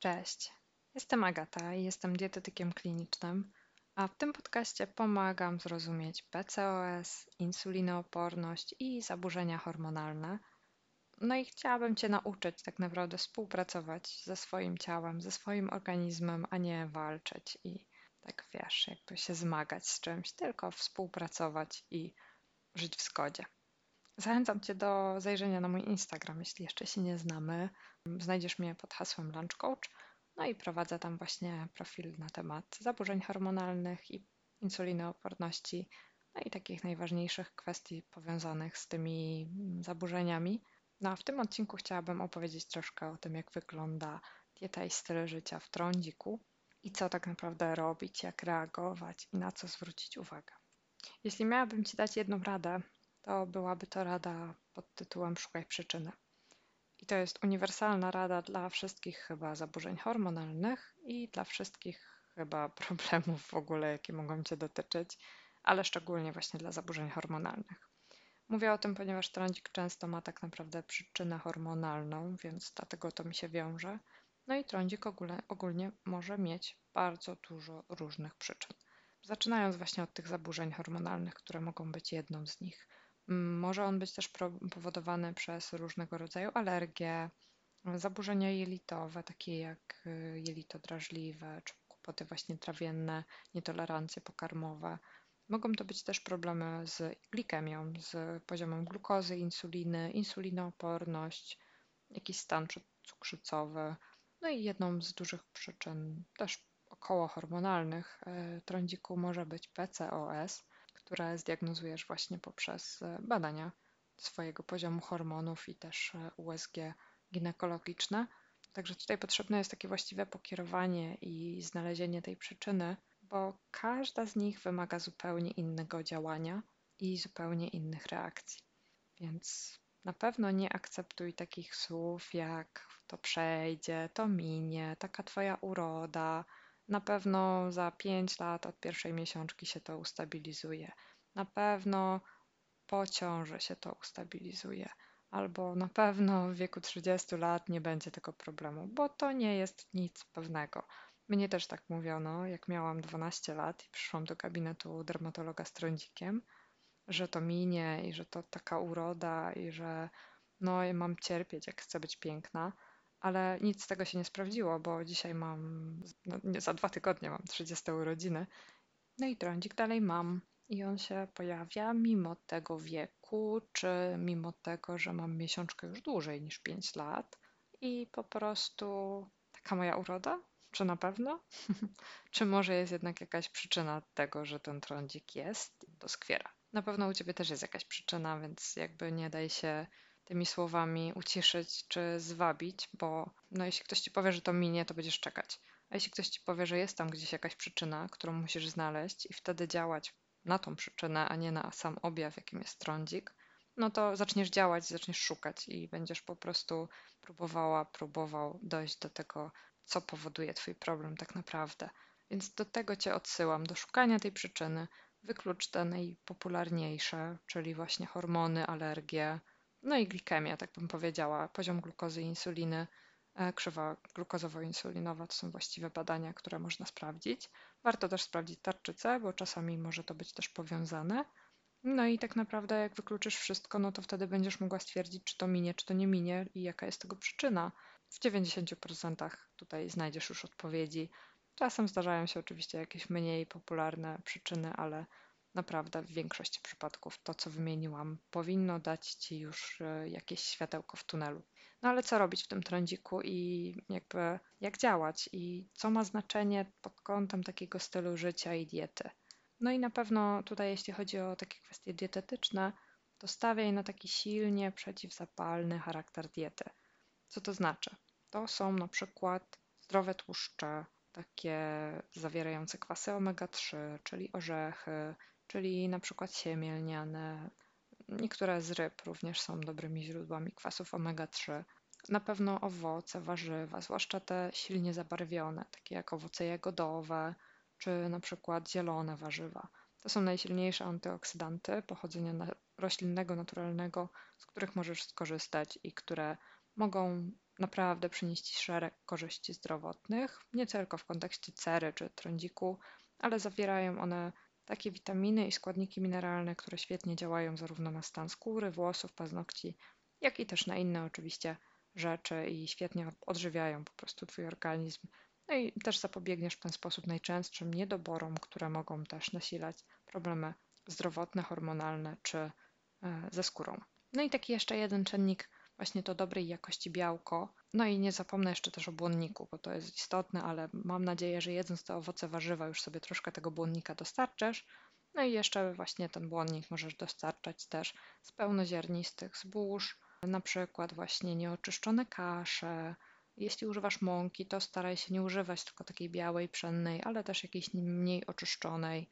Cześć, jestem Agata i jestem dietetykiem klinicznym, a w tym podcaście pomagam zrozumieć PCOS, insulinooporność i zaburzenia hormonalne. No i chciałabym Cię nauczyć tak naprawdę współpracować ze swoim ciałem, ze swoim organizmem, a nie walczyć i tak wiesz, jakby się zmagać z czymś, tylko współpracować i żyć w zgodzie. Zachęcam Cię do zajrzenia na mój Instagram, jeśli jeszcze się nie znamy. Znajdziesz mnie pod hasłem Lunch Coach. No i prowadzę tam właśnie profil na temat zaburzeń hormonalnych i insulinooporności, no i takich najważniejszych kwestii powiązanych z tymi zaburzeniami. No a w tym odcinku chciałabym opowiedzieć troszkę o tym, jak wygląda dieta i styl życia w trądziku i co tak naprawdę robić, jak reagować i na co zwrócić uwagę. Jeśli miałabym Ci dać jedną radę, to byłaby to rada pod tytułem Szukaj przyczyny. I to jest uniwersalna rada dla wszystkich chyba zaburzeń hormonalnych i dla wszystkich chyba problemów w ogóle, jakie mogą Cię dotyczyć, ale szczególnie właśnie dla zaburzeń hormonalnych. Mówię o tym, ponieważ trądzik często ma tak naprawdę przyczynę hormonalną, więc dlatego to mi się wiąże. No i trądzik ogólnie, ogólnie może mieć bardzo dużo różnych przyczyn. Zaczynając właśnie od tych zaburzeń hormonalnych, które mogą być jedną z nich. Może on być też powodowany przez różnego rodzaju alergie, zaburzenia jelitowe, takie jak y, jelito drażliwe, czy kłopoty właśnie trawienne, nietolerancje pokarmowe. Mogą to być też problemy z glikemią, z poziomem glukozy, insuliny, insulinooporność, jakiś stan cukrzycowy. No i jedną z dużych przyczyn też okołohormonalnych y, trądziku może być PCOS, które zdiagnozujesz właśnie poprzez e, badania swojego poziomu hormonów i też e, USG ginekologiczne. Także tutaj potrzebne jest takie właściwe pokierowanie i znalezienie tej przyczyny, bo każda z nich wymaga zupełnie innego działania i zupełnie innych reakcji. Więc na pewno nie akceptuj takich słów jak to przejdzie, to minie, taka twoja uroda, na pewno za 5 lat od pierwszej miesiączki się to ustabilizuje. Na pewno po ciąży się to ustabilizuje. Albo na pewno w wieku 30 lat nie będzie tego problemu, bo to nie jest nic pewnego. Mnie też tak mówiono, jak miałam 12 lat i przyszłam do gabinetu dermatologa z trądzikiem, że to minie i że to taka uroda i że no mam cierpieć, jak chcę być piękna ale nic z tego się nie sprawdziło, bo dzisiaj mam, no, za dwa tygodnie mam 30 urodziny. No i trądzik dalej mam. I on się pojawia mimo tego wieku, czy mimo tego, że mam miesiączkę już dłużej niż 5 lat. I po prostu taka moja uroda? Czy na pewno? czy może jest jednak jakaś przyczyna tego, że ten trądzik jest do skwiera? Na pewno u ciebie też jest jakaś przyczyna, więc jakby nie daj się tymi słowami uciszyć czy zwabić, bo no, jeśli ktoś ci powie, że to minie, to będziesz czekać. A jeśli ktoś ci powie, że jest tam gdzieś jakaś przyczyna, którą musisz znaleźć i wtedy działać na tą przyczynę, a nie na sam objaw, jakim jest trądzik, no to zaczniesz działać, zaczniesz szukać i będziesz po prostu próbowała, próbował dojść do tego, co powoduje Twój problem tak naprawdę. Więc do tego Cię odsyłam, do szukania tej przyczyny. Wyklucz te najpopularniejsze, czyli właśnie hormony, alergie, no i glikemia, tak bym powiedziała, poziom glukozy i insuliny, e, krzywa glukozowo-insulinowa to są właściwe badania, które można sprawdzić. Warto też sprawdzić tarczycę, bo czasami może to być też powiązane. No i tak naprawdę, jak wykluczysz wszystko, no to wtedy będziesz mogła stwierdzić, czy to minie, czy to nie minie i jaka jest tego przyczyna. W 90% tutaj znajdziesz już odpowiedzi. Czasem zdarzają się oczywiście jakieś mniej popularne przyczyny, ale naprawdę w większości przypadków to, co wymieniłam, powinno dać Ci już e, jakieś światełko w tunelu. No ale co robić w tym trądziku i jakby jak działać i co ma znaczenie pod kątem takiego stylu życia i diety. No i na pewno tutaj, jeśli chodzi o takie kwestie dietetyczne, to stawiaj na taki silnie przeciwzapalny charakter diety. Co to znaczy? To są na przykład zdrowe tłuszcze, takie zawierające kwasy omega-3, czyli orzechy, czyli na przykład siemię lniane. Niektóre z ryb również są dobrymi źródłami kwasów omega-3. Na pewno owoce, warzywa, zwłaszcza te silnie zabarwione, takie jak owoce jagodowe, czy na przykład zielone warzywa. To są najsilniejsze antyoksydanty pochodzenia roślinnego, naturalnego, z których możesz skorzystać i które mogą naprawdę przynieść szereg korzyści zdrowotnych, nie tylko w kontekście cery czy trądziku, ale zawierają one takie witaminy i składniki mineralne, które świetnie działają zarówno na stan skóry, włosów, paznokci, jak i też na inne oczywiście rzeczy i świetnie odżywiają po prostu Twój organizm. No i też zapobiegniesz w ten sposób najczęstszym niedoborom, które mogą też nasilać problemy zdrowotne, hormonalne czy e, ze skórą. No i taki jeszcze jeden czynnik, właśnie to dobrej jakości białko. No i nie zapomnę jeszcze też o błonniku, bo to jest istotne, ale mam nadzieję, że jedząc te owoce, warzywa już sobie troszkę tego błonnika dostarczysz. No i jeszcze właśnie ten błonnik możesz dostarczać też z pełnoziarnistych zbóż, na przykład właśnie nieoczyszczone kasze. Jeśli używasz mąki, to staraj się nie używać tylko takiej białej, pszennej, ale też jakiejś mniej oczyszczonej,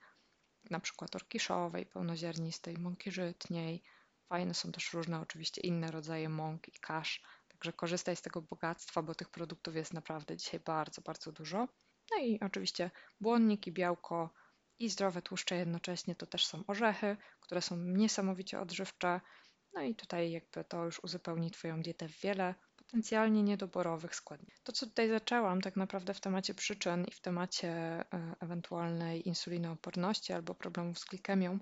na przykład orkiszowej, pełnoziarnistej, mąki żytniej. Fajne są też różne oczywiście inne rodzaje mąk i kasz, także korzystaj z tego bogactwa, bo tych produktów jest naprawdę dzisiaj bardzo, bardzo dużo. No i oczywiście błonnik i białko i zdrowe tłuszcze jednocześnie to też są orzechy, które są niesamowicie odżywcze. No i tutaj jakby to już uzupełni Twoją dietę w wiele potencjalnie niedoborowych składników. To, co tutaj zaczęłam tak naprawdę w temacie przyczyn i w temacie e, ewentualnej insulinooporności albo problemów z glikemią,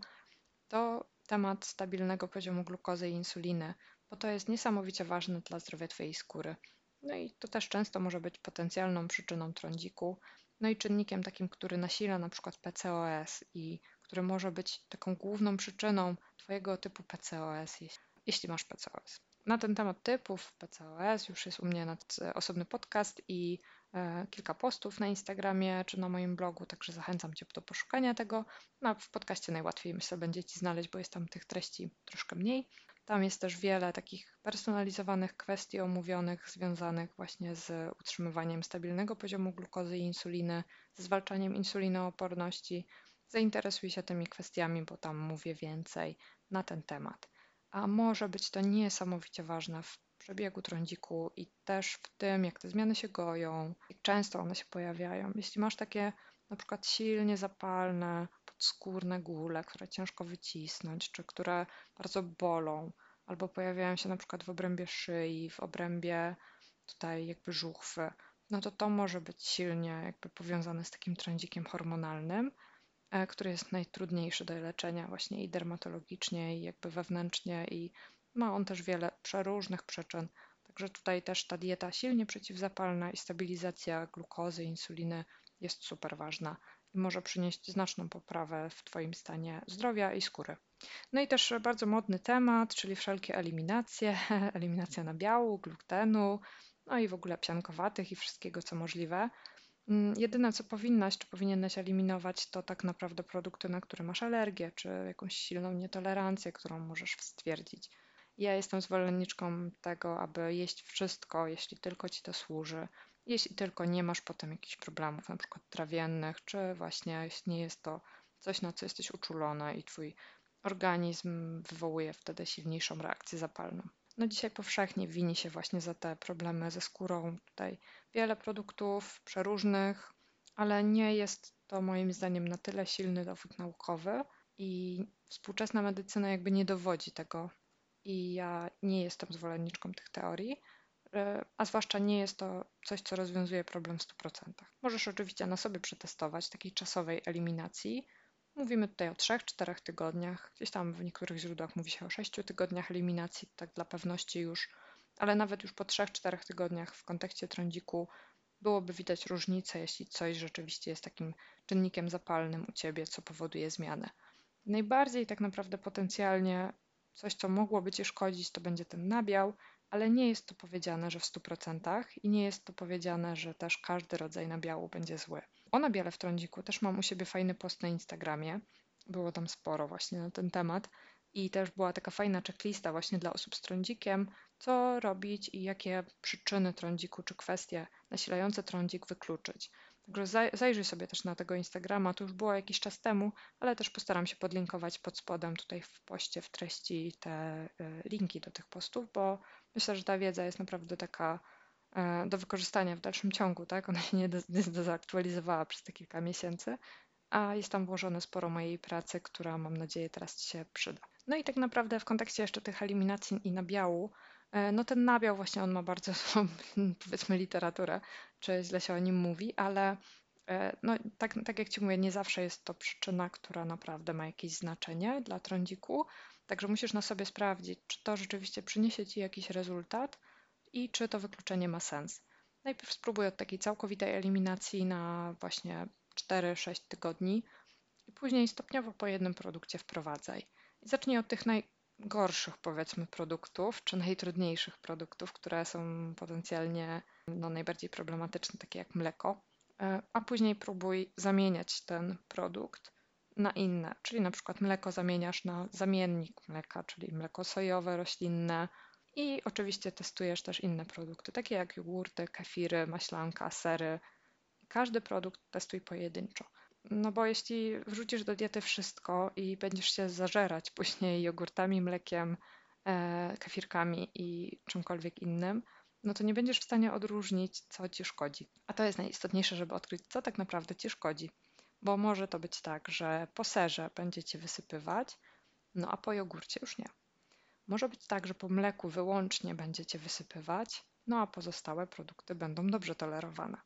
to temat stabilnego poziomu glukozy i insuliny, bo to jest niesamowicie ważne dla zdrowia Twojej skóry. No i to też często może być potencjalną przyczyną trądziku, no i czynnikiem takim, który nasila na przykład PCOS i który może być taką główną przyczyną Twojego typu PCOS, jeśli masz PCOS. Na ten temat typów PCOS już jest u mnie osobny podcast i e, kilka postów na Instagramie czy na moim blogu, także zachęcam Cię do poszukania tego. No, w podcaście najłatwiej myślę będzie Ci znaleźć, bo jest tam tych treści troszkę mniej. Tam jest też wiele takich personalizowanych kwestii omówionych, związanych właśnie z utrzymywaniem stabilnego poziomu glukozy i insuliny, z zwalczaniem insulinooporności. Zainteresuj się tymi kwestiami, bo tam mówię więcej na ten temat. A może być to niesamowicie ważne w przebiegu trądziku i też w tym, jak te zmiany się goją, jak często one się pojawiają. Jeśli masz takie na przykład silnie zapalne, podskórne góle, które ciężko wycisnąć, czy które bardzo bolą, albo pojawiają się na przykład w obrębie szyi, w obrębie tutaj jakby żuchwy, no to to może być silnie jakby powiązane z takim trądzikiem hormonalnym, e, który jest najtrudniejszy do leczenia właśnie i dermatologicznie, i jakby wewnętrznie i ma on też wiele przeróżnych przyczyn. Także tutaj też ta dieta silnie przeciwzapalna i stabilizacja glukozy, insuliny jest super ważna może przynieść znaczną poprawę w Twoim stanie zdrowia i skóry. No i też bardzo modny temat, czyli wszelkie eliminacje, eliminacja nabiału, glutenu, no i w ogóle piankowatych i wszystkiego, co możliwe. Mm, jedyne, co powinnaś czy powinieneś eliminować, to tak naprawdę produkty, na które masz alergię, czy jakąś silną nietolerancję, którą możesz stwierdzić. Ja jestem zwolenniczką tego, aby jeść wszystko, jeśli tylko ci to służy, jeśli tylko nie masz potem jakichś problemów, na przykład trawiennych, czy właśnie jeśli nie jest to coś, na co jesteś uczulona i twój organizm wywołuje wtedy silniejszą reakcję zapalną. No dzisiaj powszechnie wini się właśnie za te problemy ze skórą. Tutaj wiele produktów przeróżnych, ale nie jest to moim zdaniem na tyle silny dowód naukowy i współczesna medycyna jakby nie dowodzi tego. I ja nie jestem zwolenniczką tych teorii, a zwłaszcza nie jest to coś, co rozwiązuje problem w 100%. Możesz oczywiście na sobie przetestować takiej czasowej eliminacji, Mówimy tutaj o 3-4 tygodniach. Gdzieś tam w niektórych źródłach mówi się o 6 tygodniach eliminacji, tak dla pewności już, ale nawet już po 3-4 tygodniach w kontekście trądziku byłoby widać różnicę, jeśli coś rzeczywiście jest takim czynnikiem zapalnym u ciebie, co powoduje zmianę. Najbardziej tak naprawdę potencjalnie coś, co mogłoby ci szkodzić, to będzie ten nabiał, ale nie jest to powiedziane, że w 100% i nie jest to powiedziane, że też każdy rodzaj nabiału będzie zły. O nabiale w trądziku też mam u siebie fajny post na Instagramie. Było tam sporo właśnie na ten temat. I też była taka fajna checklista właśnie dla osób z trądzikiem, co robić i jakie przyczyny trądziku czy kwestie nasilające trądzik wykluczyć. Także zajrzyj sobie też na tego Instagrama, to już było jakiś czas temu, ale też postaram się podlinkować pod spodem tutaj w poście, w treści te y, linki do tych postów, bo myślę, że ta wiedza jest naprawdę taka E, do wykorzystania w dalszym ciągu, tak? Ona się nie zaktualizowała przez te kilka miesięcy, a jest tam włożone sporo mojej pracy, która mam nadzieję teraz Ci się przyda. No i tak naprawdę w kontekście jeszcze tych eliminacji i nabiału, E, no ten nabiał właśnie on ma bardzo powiedzmy, literaturę, czy źle się o nim mówi, ale no, tak, tak jak Ci mówię, nie zawsze jest to przyczyna, która naprawdę ma jakieś znaczenie dla trądziku, także musisz na sobie sprawdzić, czy to rzeczywiście przyniesie Ci jakiś rezultat i czy to wykluczenie ma sens. Najpierw spróbuj od takiej całkowitej eliminacji na właśnie 4-6 tygodni i później stopniowo po jednym produkcie wprowadzaj. I zacznij od tych naj, gorszych, powiedzmy, produktów, czy najtrudniejszych produktów, które są potencjalnie no, najbardziej problematyczne, takie jak mleko, e, a później próbuj zamieniać ten produkt na inne, czyli na przykład mleko zamieniasz na zamiennik mleka, czyli mleko sojowe, roślinne i oczywiście testujesz też inne produkty, takie jak jogurty, kefiry, maślanka, sery. Każdy produkt testuj pojedynczo. No bo jeśli wrzucisz do diety wszystko i będziesz się zażerać później jogurtami, mlekiem, e, kefirkami i czymkolwiek innym, no to nie będziesz w stanie odróżnić, co ci szkodzi. A to jest najistotniejsze, żeby odkryć, co tak naprawdę ci szkodzi. Bo może to być tak, że po serze będziecie wysypywać, no a po jogurcie już nie. Może być tak, że po mleku wyłącznie będziecie wysypywać, no a pozostałe produkty będą dobrze tolerowane.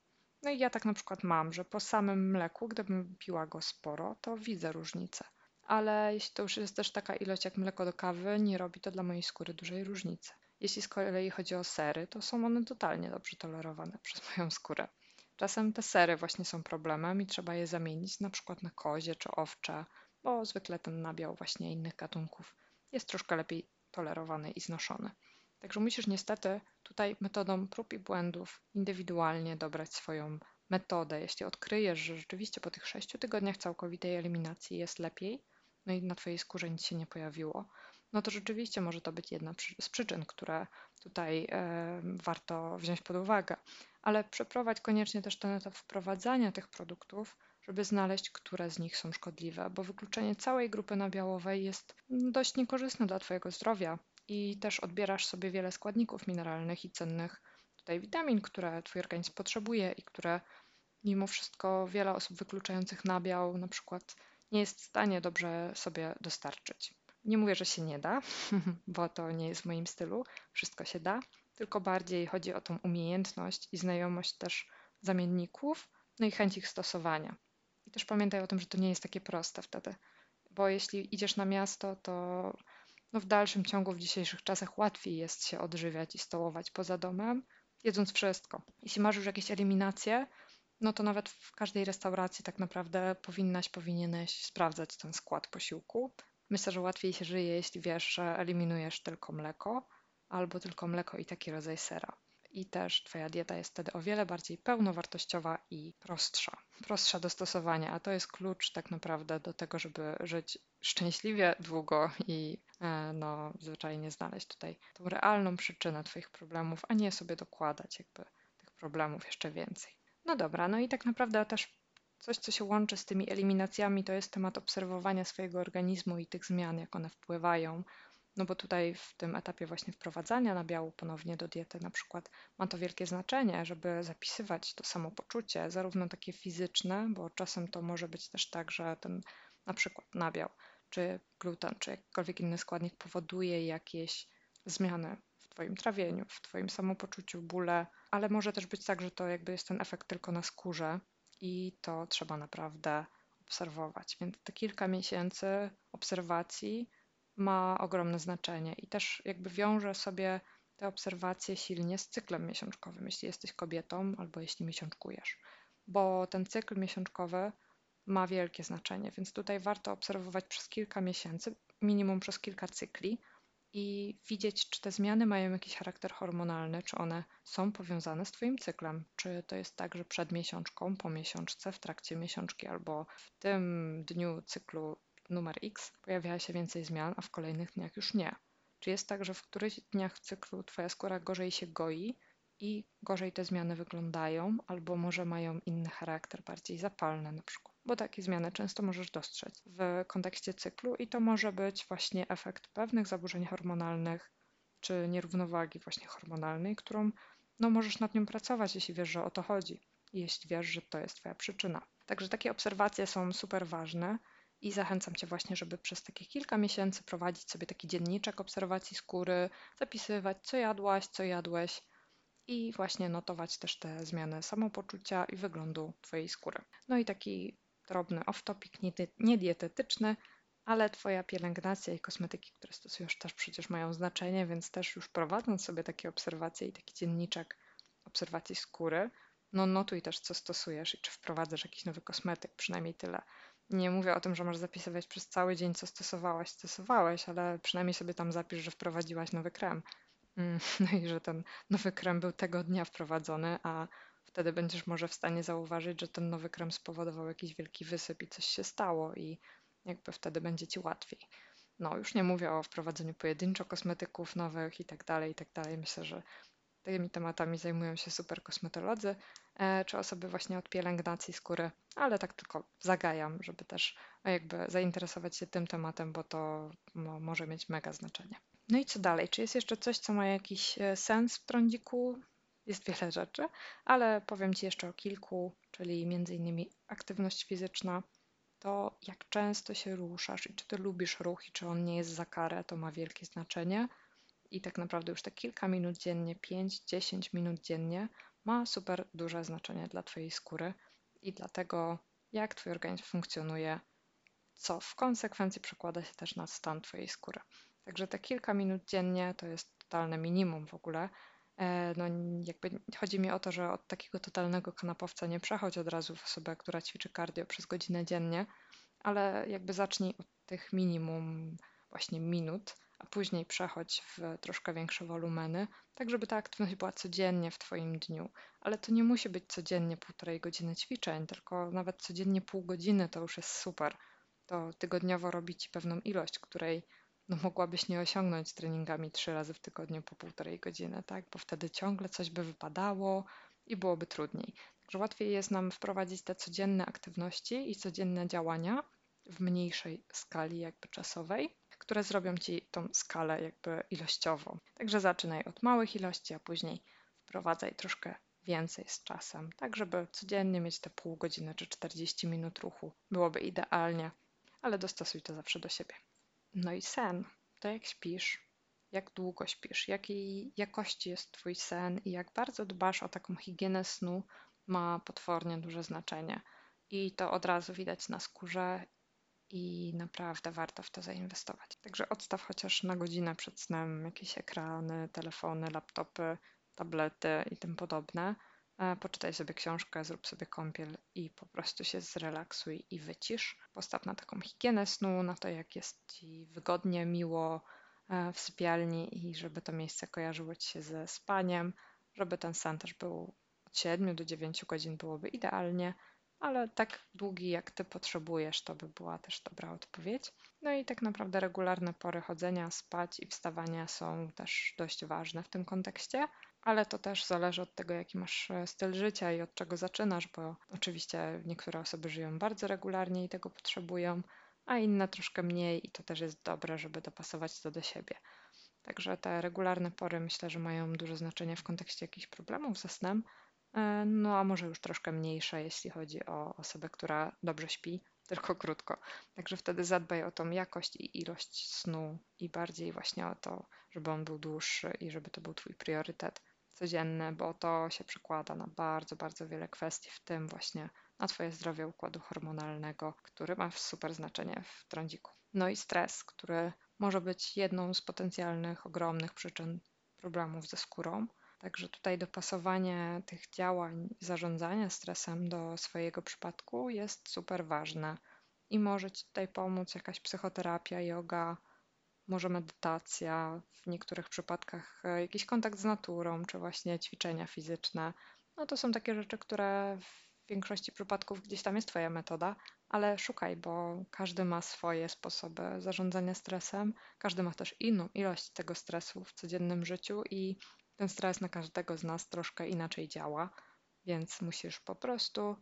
No i ja tak na przykład mam, że po samym mleku, gdybym piła go sporo, to widzę różnicę. Ale jeśli to już jest też taka ilość jak mleko do kawy, nie robi to dla mojej skóry dużej różnicy. Jeśli z kolei chodzi o sery, to są one totalnie dobrze tolerowane przez moją skórę. Czasem te sery właśnie są problemem i trzeba je zamienić na przykład na kozie czy owcze, bo zwykle ten nabiał właśnie innych gatunków jest troszkę lepiej tolerowany i znoszony. Także musisz niestety tutaj metodą prób i błędów indywidualnie dobrać swoją metodę. Jeśli odkryjesz, że rzeczywiście po tych sześciu tygodniach całkowitej eliminacji jest lepiej, no i na Twojej skórze nic się nie pojawiło, no to rzeczywiście może to być jedna z przyczyn, które tutaj e, warto wziąć pod uwagę. Ale przeprowadź koniecznie też ten etap wprowadzania tych produktów, żeby znaleźć, które z nich są szkodliwe, bo wykluczenie całej grupy nabiałowej jest dość niekorzystne dla Twojego zdrowia i też odbierasz sobie wiele składników mineralnych i cennych tutaj witamin, które Twój organizm potrzebuje i które mimo wszystko wiele osób wykluczających nabiał na przykład nie jest w stanie dobrze sobie dostarczyć. Nie mówię, że się nie da, bo to nie jest w moim stylu, wszystko się da, tylko bardziej chodzi o tą umiejętność i znajomość też zamienników, no i chęć ich stosowania. I też pamiętaj o tym, że to nie jest takie proste wtedy, bo jeśli idziesz na miasto, to no w dalszym ciągu w dzisiejszych czasach łatwiej jest się odżywiać i stołować poza domem, jedząc wszystko. Jeśli masz już jakieś eliminacje, no to nawet w każdej restauracji tak naprawdę powinnaś, powinieneś sprawdzać ten skład posiłku. Myślę, że łatwiej się żyje, jeśli wiesz, że eliminujesz tylko mleko albo tylko mleko i taki rodzaj sera i też Twoja dieta jest wtedy o wiele bardziej pełnowartościowa i prostsza. Prostsza do stosowania, a to jest klucz tak naprawdę do tego, żeby żyć szczęśliwie, długo i e, no, zwyczajnie znaleźć tutaj tą realną przyczynę Twoich problemów, a nie sobie dokładać jakby tych problemów jeszcze więcej. No dobra, no i tak naprawdę też coś, co się łączy z tymi eliminacjami, to jest temat obserwowania swojego organizmu i tych zmian, jak one wpływają. No bo tutaj w tym etapie właśnie wprowadzania nabiału ponownie do diety na przykład ma to wielkie znaczenie, żeby zapisywać to samopoczucie, zarówno takie fizyczne, bo czasem to może być też tak, że ten na przykład nabiał, czy gluten, czy jakikolwiek inny składnik powoduje jakieś zmiany w Twoim trawieniu, w Twoim samopoczuciu, bóle, ale może też być tak, że to jakby jest ten efekt tylko na skórze i to trzeba naprawdę obserwować. Więc te kilka miesięcy obserwacji ma ogromne znaczenie i też jakby wiąże sobie te obserwacje silnie z cyklem miesiączkowym, jeśli jesteś kobietą albo jeśli miesiączkujesz, bo ten cykl miesiączkowy ma wielkie znaczenie, więc tutaj warto obserwować przez kilka miesięcy, minimum przez kilka cykli i widzieć, czy te zmiany mają jakiś charakter hormonalny, czy one są powiązane z Twoim cyklem. Czy to jest tak, że przed miesiączką, po miesiączce, w trakcie miesiączki albo w tym dniu cyklu numer X pojawia się więcej zmian, a w kolejnych dniach już nie. Czy jest tak, że w którychś dniach cyklu Twoja skóra gorzej się goi i gorzej te zmiany wyglądają, albo może mają inny charakter, bardziej zapalny na przykład? Bo takie zmiany często możesz dostrzec w kontekście cyklu i to może być właśnie efekt pewnych zaburzeń hormonalnych czy nierównowagi właśnie hormonalnej, którą no, możesz nad nią pracować, jeśli wiesz, że o to chodzi i jeśli wiesz, że to jest Twoja przyczyna. Także takie obserwacje są super ważne I zachęcam Cię właśnie, żeby przez takie kilka miesięcy prowadzić sobie taki dzienniczek obserwacji skóry, zapisywać, co jadłaś, co jadłeś i właśnie notować też te zmiany samopoczucia i wyglądu Twojej skóry. No i taki drobny off-topic, niedietetyczny, ale Twoja pielęgnacja i kosmetyki, które stosujesz, też przecież mają znaczenie, więc też już prowadząc sobie takie obserwacje i taki dzienniczek obserwacji skóry, no notuj też, co stosujesz i czy wprowadzasz jakiś nowy kosmetyk, przynajmniej tyle. Nie mówię o tym, że masz zapisywać przez cały dzień, co stosowałaś, stosowałeś, ale przynajmniej sobie tam zapisz, że wprowadziłaś nowy krem. Mm, no i że ten nowy krem był tego dnia wprowadzony, a wtedy będziesz może w stanie zauważyć, że ten nowy krem spowodował jakiś wielki wysyp i coś się stało i jakby wtedy będzie ci łatwiej. No, już nie mówię o wprowadzeniu pojedynczo kosmetyków nowych i tak dalej, i tak dalej. Myślę, że tymi tematami zajmują się super kosmetolodzy, e, czy osoby właśnie od pielęgnacji skóry, ale tak tylko zagajam, żeby też jakby zainteresować się tym tematem, bo to no, może mieć mega znaczenie. No i co dalej? Czy jest jeszcze coś, co ma jakiś e, sens w trądziku? Jest wiele rzeczy, ale powiem Ci jeszcze o kilku, czyli innymi aktywność fizyczna, to jak często się ruszasz i czy Ty lubisz ruch i czy on nie jest za karę, to ma wielkie znaczenie. I tak naprawdę już te kilka minut dziennie, 5-10 minut dziennie ma super duże znaczenie dla Twojej skóry i dla tego, jak Twój organizm funkcjonuje, co w konsekwencji przekłada się też na stan Twojej skóry. Także te kilka minut dziennie to jest totalne minimum w ogóle. E, no, jakby chodzi mi o to, że od takiego totalnego kanapowca nie przechodź od razu w osobę, która ćwiczy cardio przez godzinę dziennie, ale jakby zacznij od tych minimum właśnie minut, a później przechodź w troszkę większe wolumeny, tak żeby ta aktywność była codziennie w Twoim dniu. Ale to nie musi być codziennie półtorej godziny ćwiczeń, tylko nawet codziennie pół godziny to już jest super. To tygodniowo robi Ci pewną ilość, której no mogłabyś nie osiągnąć treningami trzy razy w tygodniu po półtorej godziny, tak? Bo wtedy ciągle coś by wypadało i byłoby trudniej. Także łatwiej jest nam wprowadzić te codzienne aktywności i codzienne działania w mniejszej skali jakby czasowej, które zrobią ci tą skalę jakby ilościową. Także zaczynaj od małych ilości, a później wprowadzaj troszkę więcej z czasem, tak żeby codziennie mieć te pół godziny czy 40 minut ruchu. Byłoby idealnie, ale dostosuj to zawsze do siebie. No i sen. To jak śpisz, jak długo śpisz, jakiej jakości jest Twój sen i jak bardzo dbasz o taką higienę snu, ma potwornie duże znaczenie. I to od razu widać na skórze i naprawdę warto w to zainwestować. Także odstaw chociaż na godzinę przed snem jakieś ekrany, telefony, laptopy, tablety i tym podobne. E, poczytaj sobie książkę, zrób sobie kąpiel i po prostu się zrelaksuj i wycisz. Postaw na taką higienę snu, na to jak jest Ci wygodnie, miło e, w sypialni i żeby to miejsce kojarzyło Ci się ze spaniem, żeby ten sen też był od 7 do 9 godzin byłoby idealnie, ale tak długi jak Ty potrzebujesz, to by była też dobra odpowiedź. No i tak naprawdę regularne pory chodzenia, spać i wstawania są też dość ważne w tym kontekście, ale to też zależy od tego, jaki masz e, styl życia i od czego zaczynasz, bo oczywiście niektóre osoby żyją bardzo regularnie i tego potrzebują, a inne troszkę mniej i to też jest dobre, żeby dopasować to do siebie. Także te regularne pory myślę, że mają duże znaczenie w kontekście jakichś problemów ze snem, E, no a może już troszkę mniejsza, jeśli chodzi o osobę, która dobrze śpi, tylko krótko. Także wtedy zadbaj o tą jakość i ilość snu i bardziej właśnie o to, żeby on był dłuższy i żeby to był Twój priorytet codzienny, bo to się przekłada na bardzo, bardzo wiele kwestii, w tym właśnie na Twoje zdrowie układu hormonalnego, który ma super znaczenie w trądziku. No i stres, który może być jedną z potencjalnych ogromnych przyczyn problemów ze skórą. Także tutaj dopasowanie tych działań zarządzania stresem do swojego przypadku jest super ważne i może Ci tutaj pomóc jakaś psychoterapia, yoga, może medytacja, w niektórych przypadkach e, jakiś kontakt z naturą, czy właśnie ćwiczenia fizyczne. No to są takie rzeczy, które w większości przypadków gdzieś tam jest Twoja metoda, ale szukaj, bo każdy ma swoje sposoby zarządzania stresem, każdy ma też inną ilość tego stresu w codziennym życiu i ten stres na każdego z nas troszkę inaczej działa, więc musisz po prostu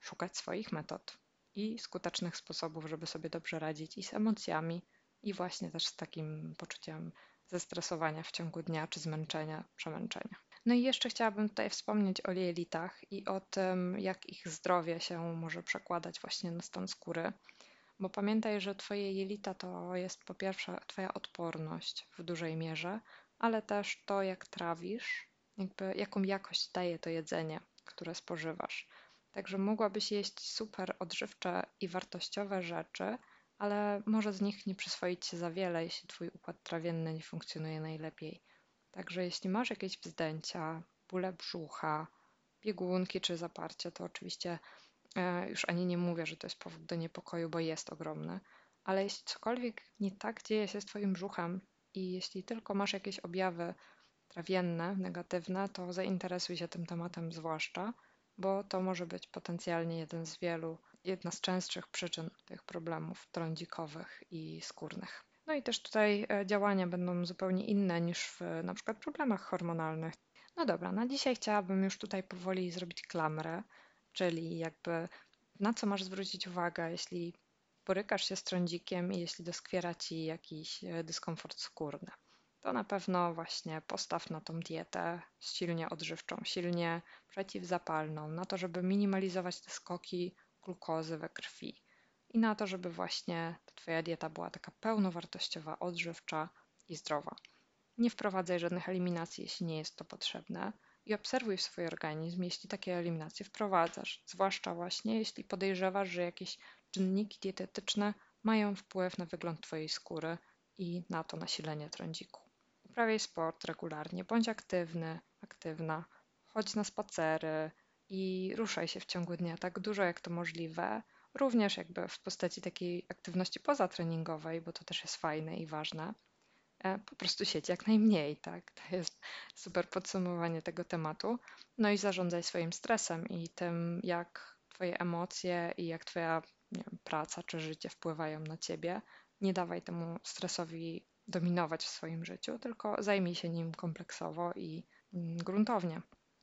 szukać swoich metod i skutecznych sposobów, żeby sobie dobrze radzić i z emocjami, i właśnie też z takim poczuciem zestresowania w ciągu dnia czy zmęczenia, przemęczenia. No i jeszcze chciałabym tutaj wspomnieć o jelitach i o tym, jak ich zdrowie się może przekładać właśnie na stan skóry, bo pamiętaj, że Twoje jelita to jest po pierwsze Twoja odporność w dużej mierze, ale też to, jak trawisz, jakby jaką jakość daje to jedzenie, które spożywasz. Także mogłabyś jeść super odżywcze i wartościowe rzeczy, ale może z nich nie przyswoić się za wiele, jeśli Twój układ trawienny nie funkcjonuje najlepiej. Także jeśli masz jakieś wzdęcia, bóle brzucha, biegunki czy zaparcie, to oczywiście e, już ani nie mówię, że to jest powód do niepokoju, bo jest ogromny, ale jeśli cokolwiek nie tak dzieje się z Twoim brzuchem i jeśli tylko masz jakieś objawy trawienne, negatywne, to zainteresuj się tym tematem zwłaszcza, bo to może być potencjalnie jeden z wielu, jedna z częstszych przyczyn tych problemów trądzikowych i skórnych. No i też tutaj e, działania będą zupełnie inne niż w na przykład problemach hormonalnych. No dobra, na dzisiaj chciałabym już tutaj powoli zrobić klamrę, czyli jakby na co masz zwrócić uwagę, jeśli borykasz się z trądzikiem i jeśli doskwiera ci jakiś e, dyskomfort skórny. To na pewno właśnie postaw na tą dietę silnie odżywczą, silnie przeciwzapalną, na to, żeby minimalizować te skoki glukozy we krwi i na to, żeby właśnie Twoja dieta była taka pełnowartościowa, odżywcza i zdrowa. Nie wprowadzaj żadnych eliminacji, jeśli nie jest to potrzebne i obserwuj swój organizm, jeśli takie eliminacje wprowadzasz, zwłaszcza właśnie jeśli podejrzewasz, że jakieś czynniki dietetyczne mają wpływ na wygląd Twojej skóry i na to nasilenie trądziku. Uprawiaj sport regularnie, bądź aktywny, aktywna, chodź na spacery i ruszaj się w ciągu dnia tak dużo jak to możliwe, również jakby w postaci takiej aktywności pozatreningowej, bo to też jest fajne i ważne. E, po prostu siedź jak najmniej, tak? To jest super podsumowanie tego tematu. No i zarządzaj swoim stresem i tym, jak Twoje emocje i jak Twoja wiem, praca czy życie wpływają na Ciebie. Nie dawaj temu stresowi dominować w swoim życiu, tylko zajmij się nim kompleksowo i mm, gruntownie.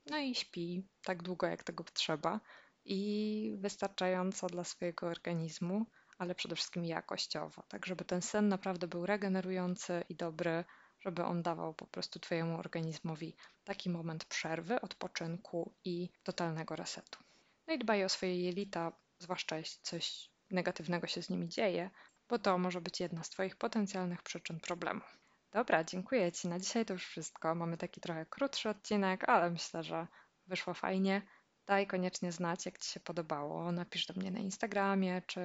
No i śpi tak długo, jak tego trzeba i wystarczająco dla swojego organizmu, ale przede wszystkim jakościowo, tak żeby ten sen naprawdę był regenerujący i dobry, żeby on dawał po prostu Twojemu organizmowi taki moment przerwy, odpoczynku i totalnego resetu. No i dbaj o swoje jelita, zwłaszcza jeśli coś negatywnego się z nimi dzieje, bo to może być jedna z Twoich potencjalnych przyczyn problemu. Dobra, dziękuję Ci. Na dzisiaj to już wszystko. Mamy taki trochę krótszy odcinek, ale myślę, że wyszło fajnie. Daj koniecznie znać, jak Ci się podobało. Napisz do mnie na Instagramie czy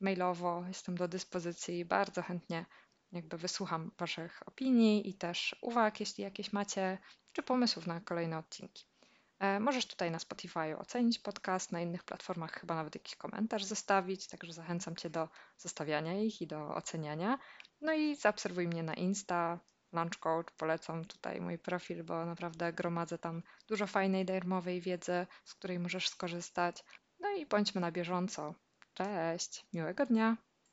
mailowo. Jestem do dyspozycji. Bardzo chętnie jakby wysłucham Waszych opinii i też uwag, jeśli jakieś macie, czy pomysłów na kolejne odcinki. E, możesz tutaj na Spotify ocenić podcast, na innych platformach chyba nawet jakiś komentarz zostawić, także zachęcam Cię do zostawiania ich i do oceniania. No i zaobserwuj mnie na Insta, Lunch Coach, polecam tutaj mój profil, bo naprawdę gromadzę tam dużo fajnej, darmowej wiedzy, z której możesz skorzystać. No i bądźmy na bieżąco. Cześć, miłego dnia!